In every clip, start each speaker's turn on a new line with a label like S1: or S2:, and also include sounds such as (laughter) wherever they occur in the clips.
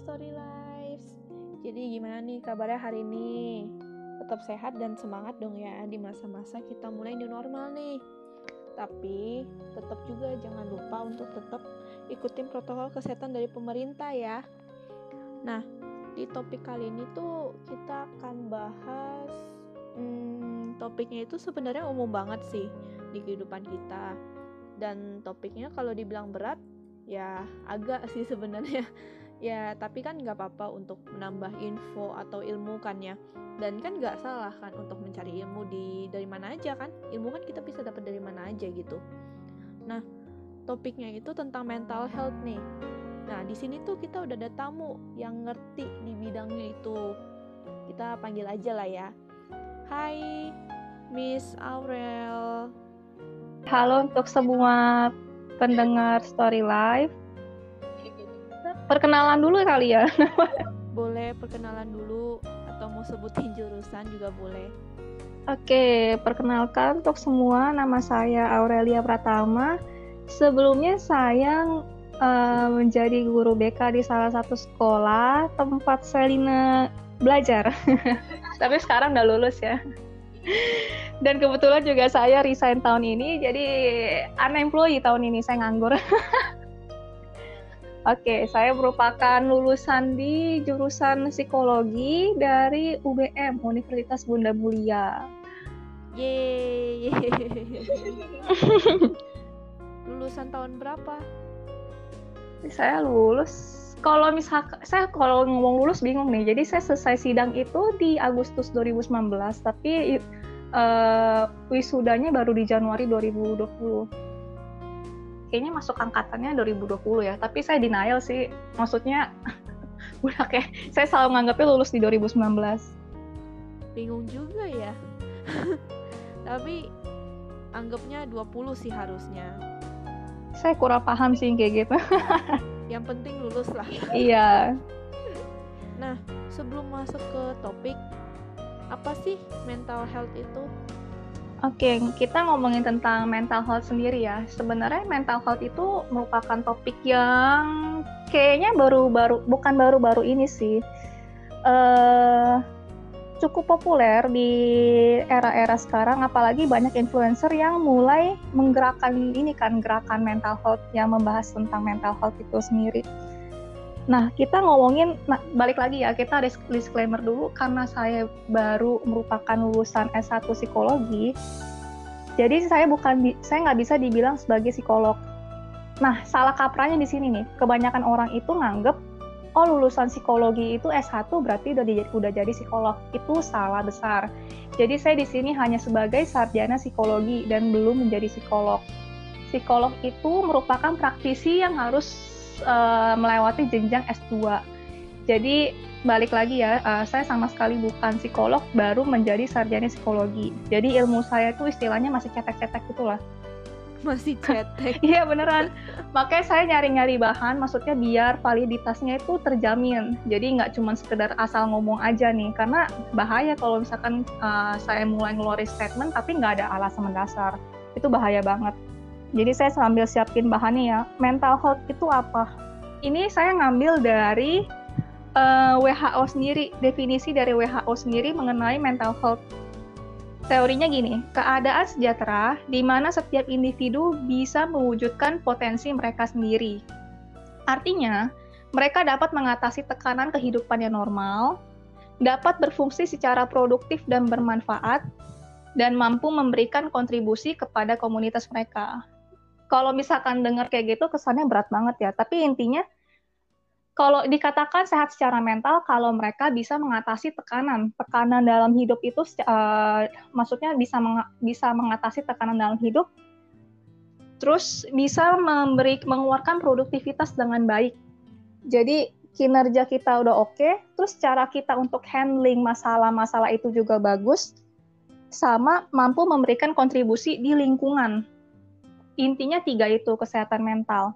S1: Story Lives. Jadi gimana nih kabarnya hari ini? Tetap sehat dan semangat dong ya di masa-masa kita mulai new normal nih. Tapi tetap juga jangan lupa untuk tetap ikutin protokol kesehatan dari pemerintah ya. Nah, di topik kali ini tuh kita akan bahas hmm, topiknya itu sebenarnya umum banget sih di kehidupan kita. Dan topiknya kalau dibilang berat ya agak sih sebenarnya ya tapi kan nggak apa-apa untuk menambah info atau ilmu kan ya. Dan kan nggak salah kan untuk mencari ilmu di dari mana aja kan? Ilmu kan kita bisa dapat dari mana aja gitu. Nah topiknya itu tentang mental health nih. Nah di sini tuh kita udah ada tamu yang ngerti di bidangnya itu. Kita panggil aja lah ya. Hai Miss Aurel.
S2: Halo untuk semua pendengar Story Live perkenalan dulu kali ya. (laughs)
S1: boleh perkenalan dulu atau mau sebutin jurusan juga boleh.
S2: Oke, perkenalkan untuk semua nama saya Aurelia Pratama. Sebelumnya saya uh, menjadi guru BK di salah satu sekolah tempat Selina belajar. (laughs) Tapi sekarang udah lulus ya. Dan kebetulan juga saya resign tahun ini, jadi unemployed tahun ini, saya nganggur. (laughs) Oke, saya merupakan lulusan di jurusan psikologi dari UBM Universitas Bunda Mulia.
S1: Yeay. (laughs) lulusan tahun berapa?
S2: Saya lulus kalau misal saya kalau ngomong lulus bingung nih. Jadi saya selesai sidang itu di Agustus 2019, tapi uh, wisudanya baru di Januari 2020 kayaknya masuk angkatannya 2020 ya. Tapi saya denial sih. Maksudnya (laughs) udah kayak saya selalu nganggapnya lulus di 2019
S1: bingung juga ya. (laughs) Tapi anggapnya 20 sih harusnya.
S2: Saya kurang paham sih kayak gitu. (laughs)
S1: Yang penting lulus lah.
S2: Iya.
S1: Nah sebelum masuk ke topik apa sih mental health itu
S2: Oke, kita ngomongin tentang mental health sendiri ya. Sebenarnya mental health itu merupakan topik yang kayaknya baru-baru, bukan baru-baru ini sih, uh, cukup populer di era-era sekarang. Apalagi banyak influencer yang mulai menggerakkan ini kan, gerakan mental health yang membahas tentang mental health itu sendiri. Nah, kita ngomongin nah, balik lagi ya, kita disclaimer dulu karena saya baru merupakan lulusan S1 psikologi. Jadi saya bukan saya nggak bisa dibilang sebagai psikolog. Nah, salah kaprahnya di sini nih. Kebanyakan orang itu nganggep oh lulusan psikologi itu S1 berarti udah di, udah jadi psikolog. Itu salah besar. Jadi saya di sini hanya sebagai sarjana psikologi dan belum menjadi psikolog. Psikolog itu merupakan praktisi yang harus uh, melewati jenjang S2. Jadi balik lagi ya, uh, saya sama sekali bukan psikolog, baru menjadi sarjana psikologi. Jadi ilmu saya itu istilahnya masih cetek-cetek gitulah.
S1: Masih (laughs) cetek.
S2: Iya beneran. Makanya saya nyari-nyari bahan, maksudnya biar validitasnya itu terjamin. Jadi nggak cuma sekedar asal ngomong aja nih, karena bahaya kalau misalkan uh, saya mulai ngeluarin statement tapi nggak ada alasan mendasar. Itu bahaya banget. Jadi saya sambil siapin bahannya ya. Mental health itu apa? Ini saya ngambil dari uh, eh, WHO sendiri, definisi dari WHO sendiri mengenai mental health. Teorinya gini, keadaan sejahtera di mana setiap individu bisa mewujudkan potensi mereka sendiri. Artinya, mereka dapat mengatasi tekanan kehidupan yang normal, dapat berfungsi secara produktif dan bermanfaat, dan mampu memberikan kontribusi kepada komunitas mereka kalau misalkan dengar kayak gitu kesannya berat banget ya. Tapi intinya kalau dikatakan sehat secara mental kalau mereka bisa mengatasi tekanan. Tekanan dalam hidup itu uh, maksudnya bisa meng bisa mengatasi tekanan dalam hidup terus bisa memberi mengeluarkan produktivitas dengan baik. Jadi kinerja kita udah oke, okay, terus cara kita untuk handling masalah-masalah itu juga bagus, sama mampu memberikan kontribusi di lingkungan intinya tiga itu kesehatan mental.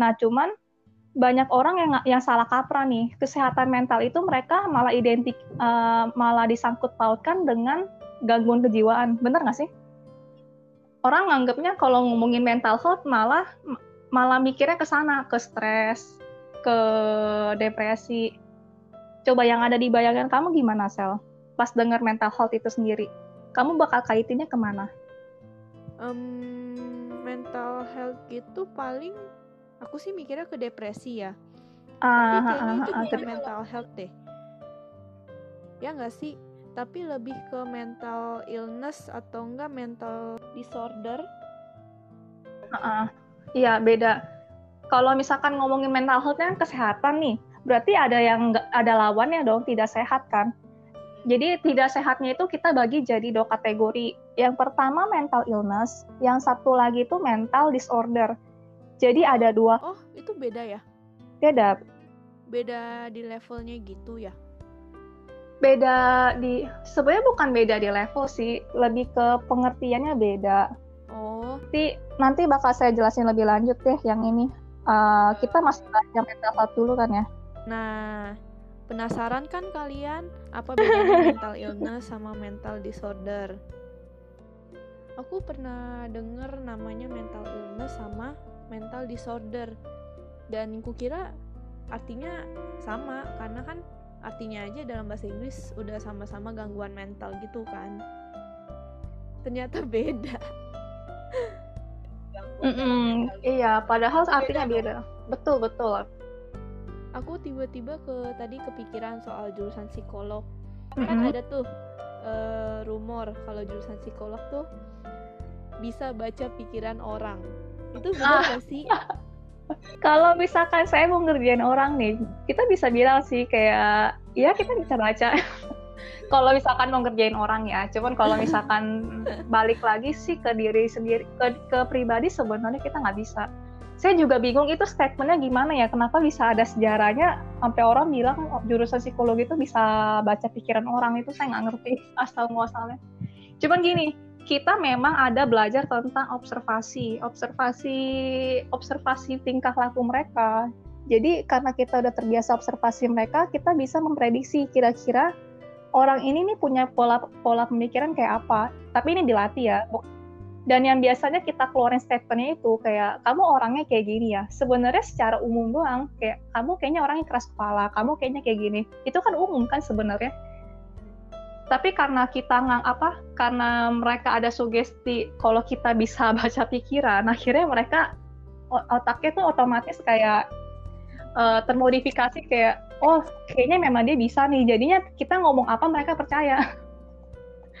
S2: Nah, cuman banyak orang yang yang salah kaprah nih kesehatan mental itu mereka malah identik uh, malah disangkut pautkan dengan gangguan kejiwaan bener nggak sih orang nganggapnya kalau ngomongin mental health malah malah mikirnya ke sana ke stres ke depresi. Coba yang ada di bayangan kamu gimana, Sel? Pas dengar mental health itu sendiri, kamu bakal kaitinnya ke mana?
S1: Um, mental health gitu paling aku sih mikirnya ke depresi ya.
S2: Ah,
S1: Tapi kayaknya itu bukan mental health deh. Ya nggak sih? Tapi lebih ke mental illness atau enggak mental disorder.
S2: ah, ah. Iya, beda. Kalau misalkan ngomongin mental health kan kesehatan nih, berarti ada yang ada lawannya dong, tidak sehat kan? Jadi tidak sehatnya itu kita bagi jadi dua kategori. Yang pertama mental illness, yang satu lagi itu mental disorder. Jadi ada dua
S1: Oh, itu beda ya?
S2: beda
S1: Beda di levelnya gitu ya?
S2: beda di sebenarnya bukan beda di level sih, lebih ke pengertiannya beda.
S1: Oh,
S2: Nanti nanti bakal saya jelasin lebih lanjut deh yang ini. Uh, kita masih bahas yang mental health dulu kan ya.
S1: nah penasaran kan kalian apa bedanya (laughs) mental illness sama mental disorder? Aku pernah denger namanya mental illness sama mental disorder dan kukira artinya sama karena kan artinya aja dalam bahasa Inggris udah sama-sama gangguan mental gitu kan. Ternyata (laughs) beda.
S2: Mm-mm, iya, padahal artinya beda. Betul betul.
S1: Aku tiba-tiba ke tadi kepikiran soal jurusan psikolog. kan
S2: Mm-mm.
S1: ada tuh eh, rumor kalau jurusan psikolog tuh bisa baca pikiran orang itu benar
S2: Ah.
S1: gak sih (laughs)
S2: Kalau misalkan saya mau ngerjain orang nih, kita bisa bilang sih kayak, ya kita bisa baca. (laughs) kalau misalkan mau ngerjain orang ya, cuman kalau misalkan (laughs) balik lagi sih ke diri sendiri, ke, ke pribadi sebenarnya kita nggak bisa. Saya juga bingung itu statementnya gimana ya, kenapa bisa ada sejarahnya sampai orang bilang jurusan psikologi itu bisa baca pikiran orang itu saya nggak ngerti (laughs) asal muasalnya. Cuman gini, kita memang ada belajar tentang observasi, observasi, observasi tingkah laku mereka. Jadi karena kita udah terbiasa observasi mereka, kita bisa memprediksi kira-kira orang ini nih punya pola pola pemikiran kayak apa. Tapi ini dilatih ya. Dan yang biasanya kita keluarin statementnya itu kayak kamu orangnya kayak gini ya. Sebenarnya secara umum doang kayak kamu kayaknya orangnya keras kepala, kamu kayaknya kayak gini. Itu kan umum kan sebenarnya tapi karena kita ngang apa karena mereka ada sugesti kalau kita bisa (laughs) baca pikiran akhirnya mereka otaknya tuh otomatis kayak eh, termodifikasi kayak oh kayaknya memang dia bisa nih jadinya kita ngomong apa mereka percaya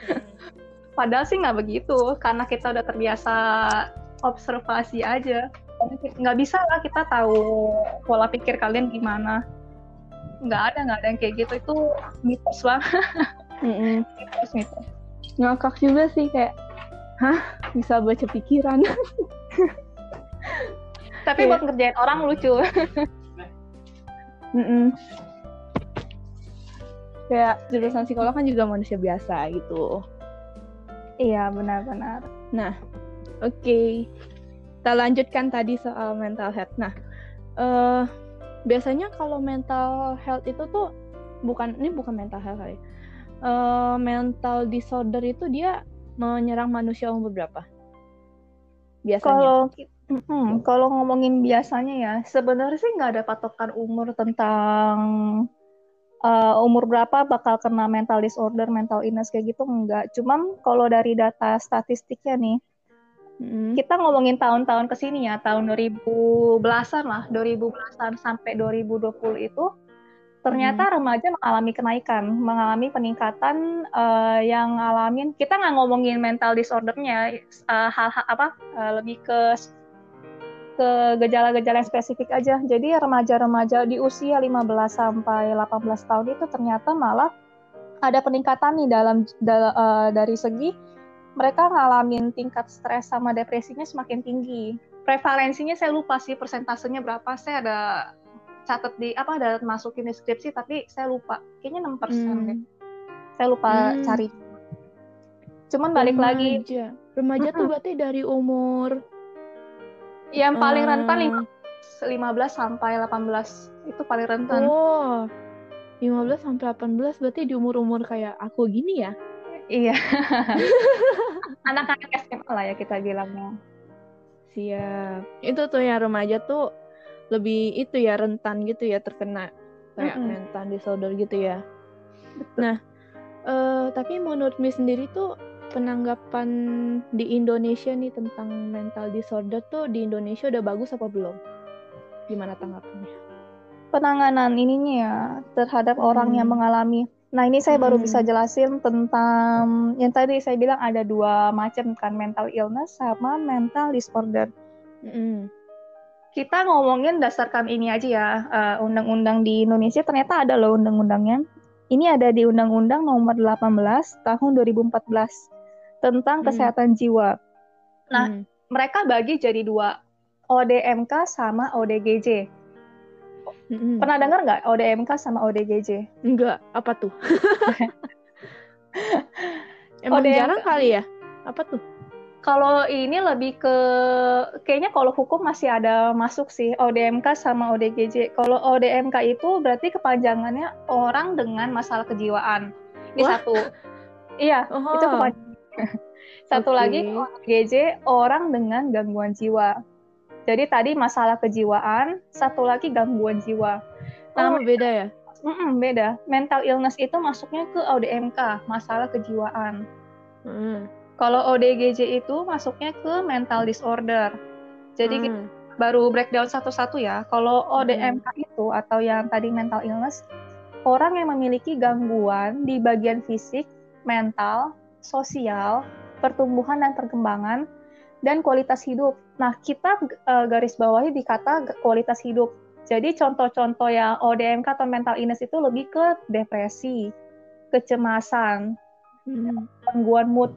S2: (laughs) padahal sih nggak begitu karena kita udah terbiasa observasi aja. Nggak bisa lah kita tahu pola pikir kalian gimana. Nggak ada nggak ada yang kayak gitu. Itu mitos banget (laughs) mitos mitos.
S1: Ngakak juga sih kayak hah? Bisa baca pikiran?
S2: Tapi
S1: Iya.
S2: buat ngerjain orang lucu. (laughs)
S1: kayak jurusan psikolog kan juga manusia biasa gitu
S2: iya, benar-benar.
S1: Oke, kita lanjutkan tadi soal mental health. Nah, eh biasanya kalau mental health itu tuh bukan ini bukan mental health kali. Eh, mental disorder itu dia menyerang manusia umur berapa? Biasanya.
S2: Kalau mm, kalau ngomongin biasanya ya, sebenarnya sih nggak ada patokan umur tentang uh, umur berapa bakal kena mental disorder, mental illness kayak gitu enggak. Cuman kalau dari data statistiknya nih,
S1: Mm.
S2: kita ngomongin tahun-tahun ke sini ya, tahun 2010-an lah, 2010-an sampai 2020 itu ternyata remaja mengalami kenaikan, mengalami peningkatan eh, yang ngalamin kita nggak ngomongin mental disordernya, eh, hal-hal apa eh, lebih ke ke gejala-gejala yang spesifik aja. Jadi remaja-remaja di usia 15 sampai 18 tahun itu ternyata malah ada peningkatan nih dalam dal- eh, dari segi mereka ngalamin tingkat stres sama depresinya semakin tinggi. Prevalensinya saya lupa sih persentasenya berapa. Saya ada catat di apa ada masukin di skripsi tapi saya lupa. Kayaknya 6% deh.
S1: Hmm.
S2: Saya lupa
S1: Hmm.
S2: cari. Cuman balik lagi
S1: Remaja. Remaja tuh berarti dari umur
S2: yang paling rentan 15 sampai 18 itu paling rentan.
S1: Oh, 15 sampai 18 berarti di umur-umur kayak aku gini ya?
S2: Iya. (laughs) Anak-anak SMA lah ya kita bilangnya.
S1: Siap. Itu tuh yang remaja tuh lebih itu ya rentan gitu ya terkena kayak
S2: Mm-mm.
S1: mental disorder gitu ya. Nah, eh, tapi menurut Mi sendiri tuh penanggapan di Indonesia nih tentang mental disorder tuh di Indonesia udah bagus apa belum? Gimana tanggapannya?
S2: penanganan ininya ya terhadap orang
S1: Hmm.
S2: yang mengalami. Nah, ini saya baru
S1: Hmm.
S2: bisa jelasin tentang yang tadi saya bilang ada dua macam kan mental illness sama mental disorder.
S1: Mm-mm.
S2: Kita ngomongin dasarkan ini aja ya, eh, undang-undang di Indonesia ternyata ada loh undang-undangnya. Ini ada di Undang-Undang Nomor 18 Tahun 2014 tentang
S1: Hmm.
S2: kesehatan jiwa. Nah,
S1: Mm.
S2: Mereka bagi jadi dua, ODMK sama ODGJ.
S1: Mm-mm.
S2: Pernah dengar nggak ODMK sama ODGJ?
S1: Enggak, apa tuh? (laughs) Emang
S2: ODMK.
S1: jarang kali ya? Apa tuh?
S2: Kalau ini lebih ke kayaknya kalau hukum masih ada masuk sih ODMK sama ODGJ. Kalau ODMK itu berarti kepanjangannya orang dengan masalah kejiwaan. Ini
S1: Wah.
S2: satu. Iya,
S1: Oh,
S2: itu kepanjangan. (laughs) Satu
S1: Oke.
S2: lagi ODGJ orang dengan gangguan jiwa. Jadi tadi masalah kejiwaan, satu lagi gangguan jiwa.
S1: oh beda ya?
S2: Mm-mm, beda. Mental illness itu masuknya ke ODMK, masalah kejiwaan.
S1: Mm.
S2: Kalau ODGJ itu masuknya ke mental disorder. Jadi
S1: Mm.
S2: baru breakdown satu-satu ya. Kalau ODMK itu atau yang tadi mental illness, orang yang memiliki gangguan di bagian fisik, mental, sosial, pertumbuhan dan perkembangan, dan kualitas hidup. Nah, kita eh, garis bawahi di kata kualitas hidup. Jadi contoh-contoh yang ODMK atau mental illness itu lebih ke depresi, kecemasan,
S1: Mm.
S2: gangguan mood,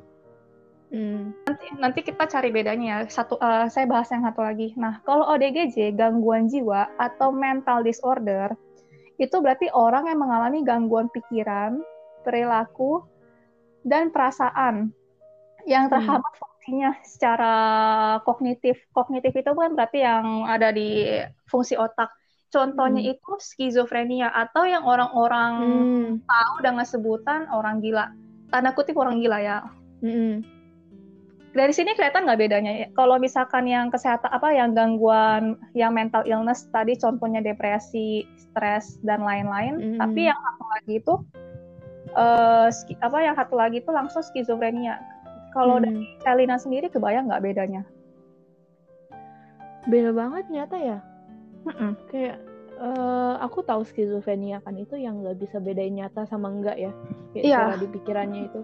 S1: Mm.
S2: nanti kita cari bedanya ya. Satu, eh, saya bahas yang satu lagi. Nah, kalau ODGJ, gangguan jiwa atau mental disorder, itu berarti orang yang mengalami gangguan pikiran, perilaku, dan perasaan yang
S1: Hmm.
S2: terhambat fungsinya secara kognitif. Kognitif itu kan berarti yang ada di fungsi otak. Contohnya
S1: Hmm.
S2: itu skizofrenia atau yang orang-orang
S1: Mm.
S2: tahu dengan sebutan orang gila. Tanda kutip orang gila ya
S1: Mm-mm.
S2: dari sini kelihatan nggak bedanya ya? Kalau misalkan yang kesehatan apa yang gangguan yang mental illness tadi contohnya depresi, stres dan lain-lain,
S1: Mm.
S2: tapi yang satu lagi itu ski- apa yang satu lagi itu langsung skizofrenia. Kalau
S1: Mm.
S2: dari Elina sendiri kebayang nggak bedanya?
S1: beda banget nyata ya.
S2: Mm-mm.
S1: Kayak eh, aku tahu skizofrenia kan itu yang nggak bisa bedain nyata sama enggak ya. Kayak
S2: Iya.
S1: cara di pikirannya itu.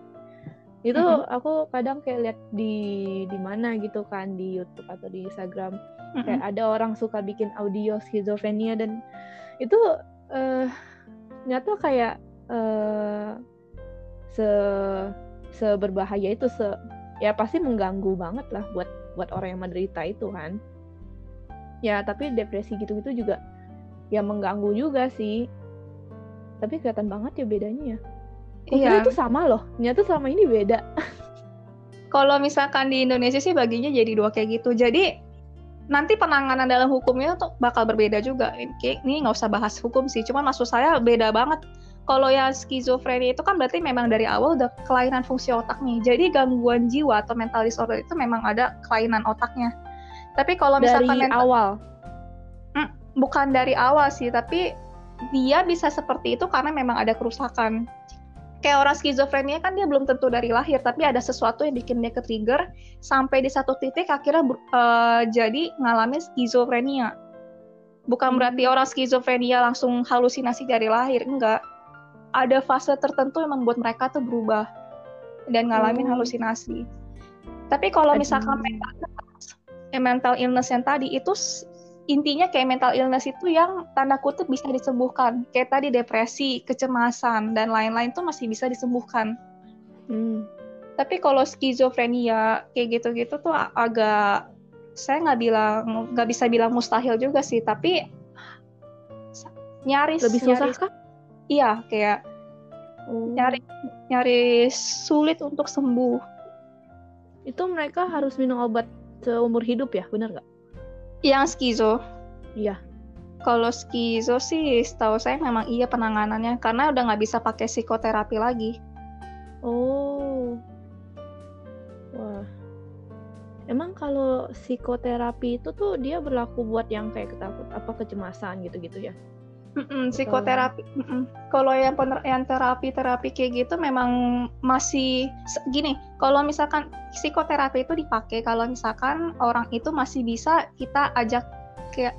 S1: Itu
S2: Mhm.
S1: aku kadang kayak lihat di di mana gitu kan di YouTube atau di Instagram
S2: Mm-mm.
S1: kayak ada orang suka bikin audio skizofrenia dan itu eh nyata kayak eh se seberbahaya itu se ya pasti mengganggu banget lah buat buat orang yang menderita itu kan ya tapi depresi gitu-gitu juga ya mengganggu juga sih tapi kelihatan banget ya bedanya ya
S2: Iya.
S1: itu sama loh nyata selama ini beda (laughs)
S2: Kalau misalkan di Indonesia sih baginya jadi dua kayak gitu. Jadi nanti penanganan dalam hukumnya tuh bakal berbeda juga. Ini nggak usah bahas hukum sih. Cuma maksud saya beda banget. Kalau yang skizofrenia itu kan berarti memang dari awal udah kelainan fungsi otak nih. Jadi gangguan jiwa atau mental disorder itu memang ada kelainan otaknya. Tapi kalau
S1: dari
S2: misalkan mental-
S1: awal
S2: bukan dari awal sih, tapi dia bisa seperti itu karena memang ada kerusakan. Kayak orang skizofrenia kan dia belum tentu dari lahir, tapi ada sesuatu yang bikin dia ke-trigger sampai di satu titik akhirnya eh, jadi ngalamin skizofrenia. Bukan
S1: Hmm.
S2: berarti orang skizofrenia langsung halusinasi dari lahir, enggak. Ada fase tertentu yang membuat mereka tuh berubah dan ngalamin
S1: Oh.
S2: halusinasi. Tapi kalau misalkan mental eh, mental illness yang tadi itu intinya kayak mental illness itu yang tanda kutip bisa disembuhkan. Kayak tadi depresi, kecemasan dan lain-lain tuh masih bisa disembuhkan.
S1: Hmm.
S2: Tapi kalau skizofrenia kayak gitu-gitu tuh agak saya nggak bilang nggak bisa bilang mustahil juga sih, tapi nyaris
S1: lebih susah
S2: nyaris-
S1: kah
S2: Iya, kayak
S1: Oh.
S2: nyaris nyaris sulit untuk sembuh.
S1: itu mereka harus minum obat seumur hidup ya benar nggak
S2: Yang skizo
S1: iya
S2: Kalau skizo sih, setahu saya memang iya penanganannya karena udah nggak bisa pakai psikoterapi lagi.
S1: oh wah Emang kalau psikoterapi itu tuh dia berlaku buat yang kayak ketakut apa kecemasan gitu-gitu ya?
S2: Mm-mm, psikoterapi. Mm-mm. Kalau yang pener yang terapi terapi kayak gitu memang masih gini. Kalau misalkan psikoterapi itu dipakai kalau misalkan orang itu masih bisa kita ajak kayak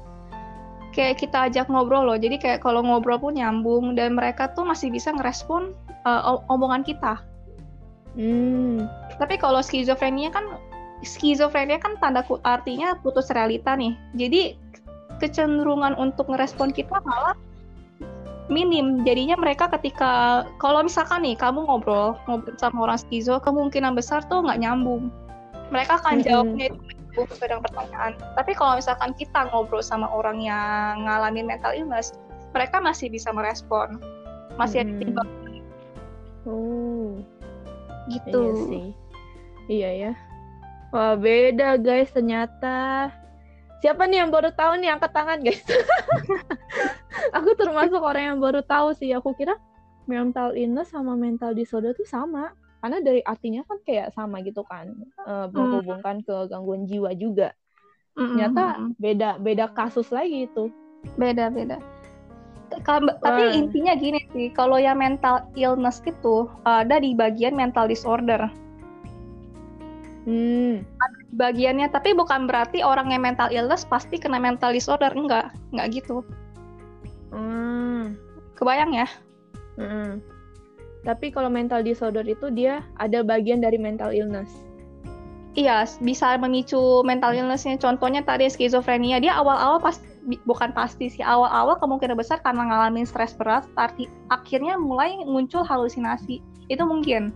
S2: kayak kita ajak ngobrol loh. Jadi kayak kalau ngobrol pun nyambung dan mereka tuh masih bisa ngerespon uh, omongan kita.
S1: Hmm.
S2: Tapi kalau skizofrenia kan skizofrenia kan tanda artinya putus realita nih. Jadi kecenderungan untuk ngerespon kita malah minim. Jadinya mereka ketika kalau misalkan nih kamu ngobrol ngobrol sama orang skizo, kemungkinan besar tuh nggak nyambung. Mereka akan mm-hmm. jawabnya itu sesuai dengan pertanyaan. Tapi kalau misalkan kita ngobrol sama orang yang ngalamin mental illness, mereka masih bisa merespon, masih mm-hmm. ada timbang.
S1: Oh,
S2: gitu.
S1: Iya sih. Iya ya. Wah beda guys ternyata. Siapa nih yang baru tahu nih angkat tangan guys? (laughs) aku termasuk orang yang baru tahu sih. Aku kira mental illness sama mental disorder tuh sama. Karena dari artinya kan kayak sama gitu kan. Uh, menghubungkan ke gangguan jiwa juga. Ternyata beda beda kasus lagi itu.
S2: Beda beda. Tapi Wah. intinya gini sih, kalau yang mental illness itu ada di bagian mental disorder.
S1: Hmm.
S2: Bagiannya, tapi bukan berarti orang yang mental illness pasti kena mental disorder, enggak, enggak gitu.
S1: Hmm.
S2: Kebayang ya?
S1: Hmm. Tapi kalau mental disorder itu dia ada bagian dari mental illness.
S2: Iya, bisa memicu mental illnessnya. Contohnya tadi skizofrenia, dia awal-awal pas bukan pasti sih awal-awal kemungkinan besar karena ngalamin stres berat, arti akhirnya mulai muncul halusinasi. Itu mungkin.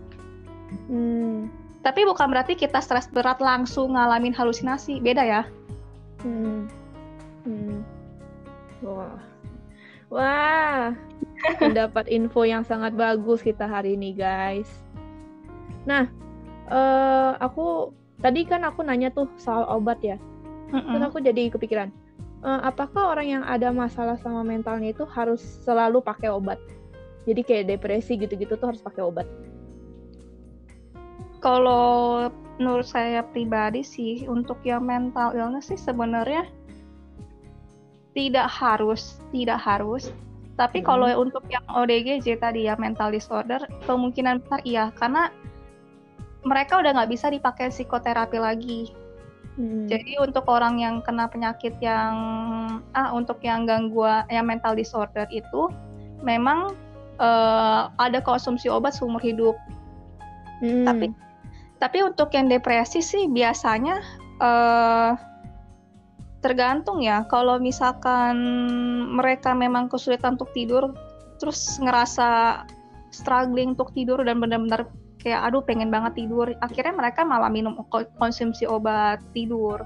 S1: Hmm
S2: tapi bukan berarti kita stres berat langsung ngalamin halusinasi, beda ya.
S1: Hmm. Hmm. Wah. Wah. Mendapat (laughs) info yang sangat bagus kita hari ini, guys. Nah, uh, aku tadi kan aku nanya tuh soal obat ya. Mm -mm. Terus aku jadi kepikiran, uh, apakah orang yang ada masalah sama mentalnya itu harus selalu pakai obat? Jadi kayak depresi gitu-gitu tuh harus pakai obat
S2: kalau menurut saya pribadi sih untuk yang mental illness sih sebenarnya tidak harus tidak harus tapi hmm. kalau untuk yang ODGJ tadi ya mental disorder kemungkinan besar iya karena mereka udah nggak bisa dipakai psikoterapi lagi hmm. jadi untuk orang yang kena penyakit yang ah untuk yang gangguan yang mental disorder itu memang uh, ada konsumsi obat seumur hidup hmm. tapi tapi untuk yang depresi sih biasanya uh, tergantung ya. Kalau misalkan mereka memang kesulitan untuk tidur, terus ngerasa struggling untuk tidur dan benar-benar kayak aduh pengen banget tidur, akhirnya mereka malah minum konsumsi obat tidur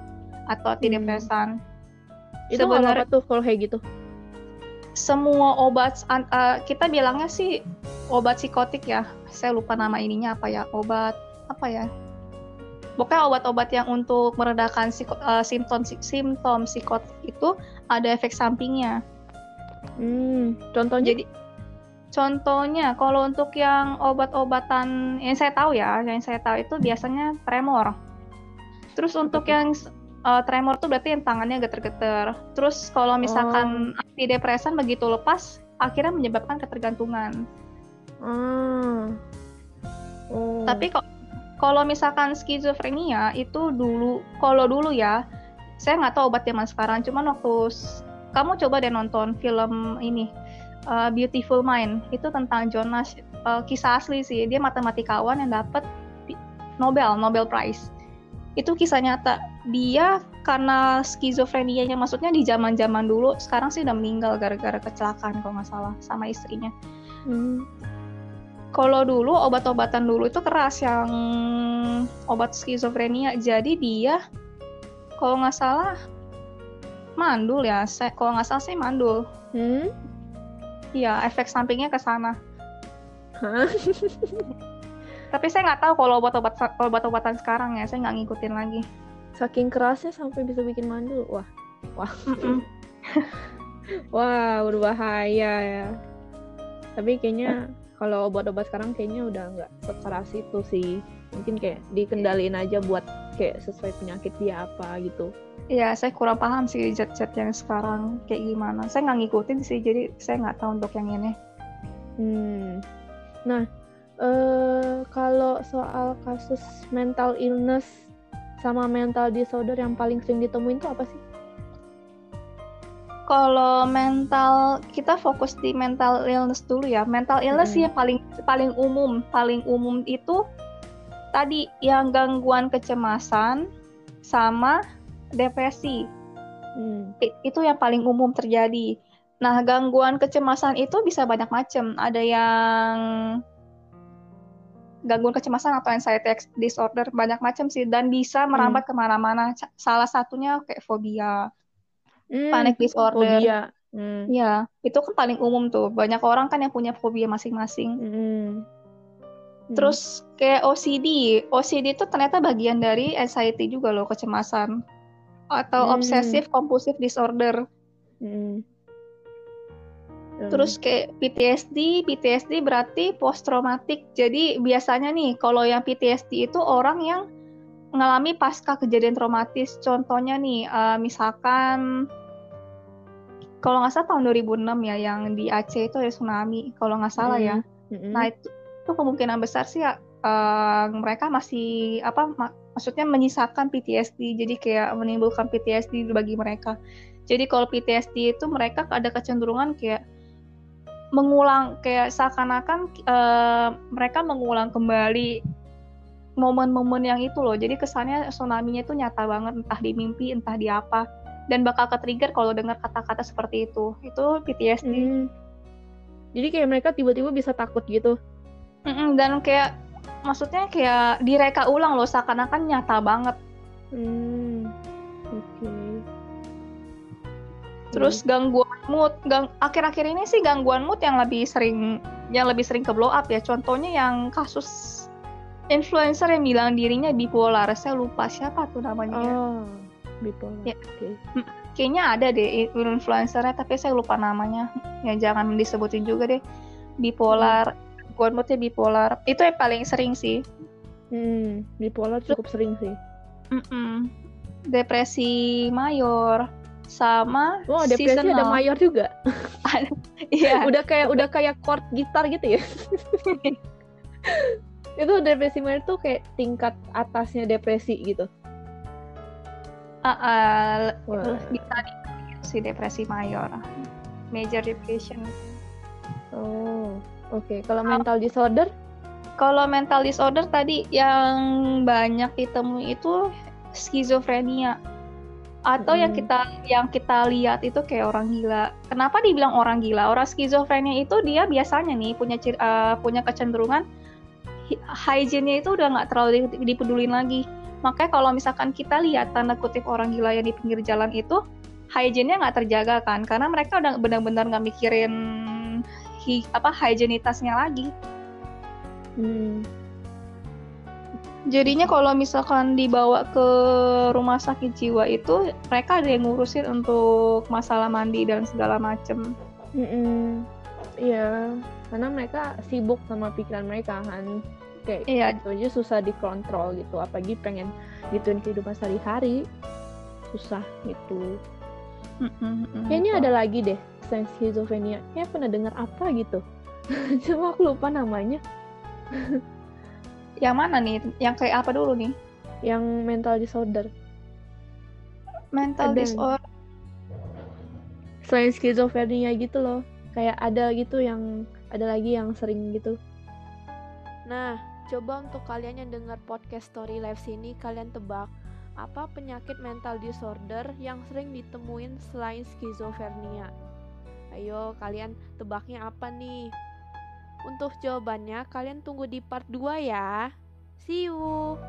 S2: atau antidepresan.
S1: Hmm. Itu sebenarnya tuh kalau kayak gitu?
S2: Semua obat uh, kita bilangnya sih obat psikotik ya. Saya lupa nama ininya apa ya. Obat apa ya pokoknya obat-obat yang untuk meredakan psiko, uh, simptom simptom psikotik itu ada efek sampingnya.
S1: Hmm, contohnya?
S2: Jadi contohnya kalau untuk yang obat-obatan yang saya tahu ya, yang saya tahu itu biasanya tremor. Terus untuk yang uh, tremor tuh berarti yang tangannya geter-geter. Terus kalau misalkan oh. antidepresan begitu lepas, akhirnya menyebabkan ketergantungan.
S1: Hmm.
S2: Oh. Tapi kok kalau misalkan skizofrenia itu dulu, kalau dulu ya, saya nggak tahu obat zaman sekarang. Cuman waktu kamu coba deh nonton film ini uh, Beautiful Mind itu tentang Jonas uh, kisah asli sih. Dia matematikawan yang dapat Nobel Nobel Prize. Itu kisah nyata. Dia karena skizofrenianya maksudnya di zaman-zaman dulu, sekarang sih udah meninggal gara-gara kecelakaan kalau nggak salah sama istrinya.
S1: Hmm
S2: kalau dulu obat-obatan dulu itu keras yang obat skizofrenia. Jadi dia kalau nggak salah mandul ya. Kalau nggak salah sih mandul.
S1: Hmm?
S2: Iya, efek sampingnya ke sana. (laughs) Tapi saya nggak tahu kalau obat-obat obat-obatan sekarang ya, saya nggak ngikutin lagi.
S1: Saking kerasnya sampai bisa bikin mandul, wah, wah, (laughs) wah berbahaya ya. Tapi kayaknya kalau obat-obat sekarang kayaknya udah nggak sekeras itu sih mungkin kayak dikendaliin aja buat kayak sesuai penyakit dia apa gitu
S2: Iya, saya kurang paham sih zat-zat yang sekarang kayak gimana. Saya nggak ngikutin sih, jadi saya nggak tahu untuk yang ini.
S1: hmm nah eh kalau soal kasus mental illness sama mental disorder yang paling sering ditemuin itu apa sih
S2: Kalau mental, kita fokus di mental illness dulu ya. Mental illness sih yang paling paling umum, paling umum itu tadi yang gangguan kecemasan sama depresi.
S1: hmm.
S2: Itu yang paling umum terjadi. Nah, gangguan kecemasan itu bisa banyak macam. Ada yang gangguan kecemasan atau anxiety disorder banyak macam sih dan bisa merambat ke mana-mana. Ca- Salah satunya kayak fobia,
S1: Hmm,
S2: panic disorder.
S1: fobia hmm.
S2: Ya, itu kan paling umum tuh. Banyak orang kan yang punya fobia masing-masing.
S1: Hmm. Hmm.
S2: Terus kayak OCD, OCD itu ternyata bagian dari anxiety juga loh, kecemasan. Atau
S1: Hmm.
S2: obsessive compulsive disorder.
S1: Hmm.
S2: Terus kayak PTSD, PTSD berarti post traumatic. Jadi biasanya nih kalau yang PTSD itu orang yang mengalami pasca kejadian traumatis. Contohnya nih, eh, misalkan kalau nggak salah tahun 2006 ya yang di Aceh itu ada tsunami. Kalau nggak salah ya.
S1: Hmm.
S2: Nah itu, itu kemungkinan besar sih ya, eh, mereka masih apa? ma- maksudnya menyisakan PTSD. Jadi kayak menimbulkan PTSD bagi mereka. Jadi kalau PTSD itu mereka ada kecenderungan kayak mengulang kayak seakan-akan eh, mereka mengulang kembali momen-momen yang itu loh. Jadi kesannya tsunami-nya itu nyata banget entah di mimpi, entah di apa dan bakal ke-trigger kalau dengar kata-kata seperti itu. Itu PTSD.
S1: Hmm. Jadi kayak mereka tiba-tiba bisa takut gitu.
S2: Mm-mm, dan kayak maksudnya kayak direka ulang loh seakan-akan nyata banget.
S1: Hmm. Oke.
S2: Terus gangguan mood, gang akhir-akhir ini sih gangguan mood yang lebih sering yang lebih sering ke blow up ya. Contohnya yang kasus influencer yang bilang dirinya bipolar. Saya lupa siapa tuh namanya. ya.
S1: Oh, bipolar.
S2: Ya.
S1: Oke.
S2: Kayaknya ada deh influencernya tapi saya lupa namanya. Ya jangan disebutin juga deh. Bipolar, gangguan moodnya bipolar. Itu yang paling sering sih.
S1: Hmm, bipolar cukup sering sih.
S2: Mm-mm. Depresi mayor sama
S1: Oh, depresi ada
S2: seasonal.
S1: mayor juga. (laughs)
S2: Iya.
S1: udah kayak udah kayak chord gitar gitu ya. (laughs) itu depresi mayor tuh kayak tingkat atasnya depresi gitu.
S2: Ah,
S1: Wah.
S2: bisa si depresi mayor. Major depression.
S1: Oh, oke. Kalau mental disorder,
S2: Kalau mental disorder tadi yang banyak ditemui itu skizofrenia. Atau yang
S1: Mm-mm.
S2: kita yang kita lihat itu kayak orang gila. Kenapa dibilang orang gila? Orang skizofrenia itu dia biasanya nih punya eh, punya kecenderungan hygiene-nya itu udah nggak terlalu di- dipedulin lagi. Makanya kalau misalkan kita lihat tanda kutip orang gila yang di pinggir jalan itu hygiene-nya nggak terjaga kan? Karena mereka udah benar-benar nggak mikirin hi- apa hygienitasnya lagi.
S1: hmm,
S2: Jadinya kalau misalkan dibawa ke rumah sakit jiwa itu mereka ada yang ngurusin untuk masalah mandi dan segala macem.
S1: mm-mm. Iya, karena mereka sibuk sama pikiran mereka kan. Kayak
S2: Iya.
S1: itu aja susah dikontrol gitu. Apalagi pengen gituin kehidupan sehari-hari, susah gitu. Kayaknya ada lagi deh selain skizofrenia. Kayak pernah dengar apa gitu. (laughs) Cuma aku lupa namanya.
S2: Yang mana nih? Yang kayak apa dulu nih?
S1: Yang mental disorder.
S2: Mental
S1: Ada.
S2: disorder.
S1: Selain skizofrenia gitu loh. Kayak ada gitu yang ada lagi yang sering gitu. Nah, coba untuk kalian yang dengar podcast Story Life sini kalian tebak apa penyakit mental disorder yang sering ditemuin selain skizofrenia? Ayo, kalian tebaknya apa nih? Untuk jawabannya, kalian tunggu di part 2 ya. See you!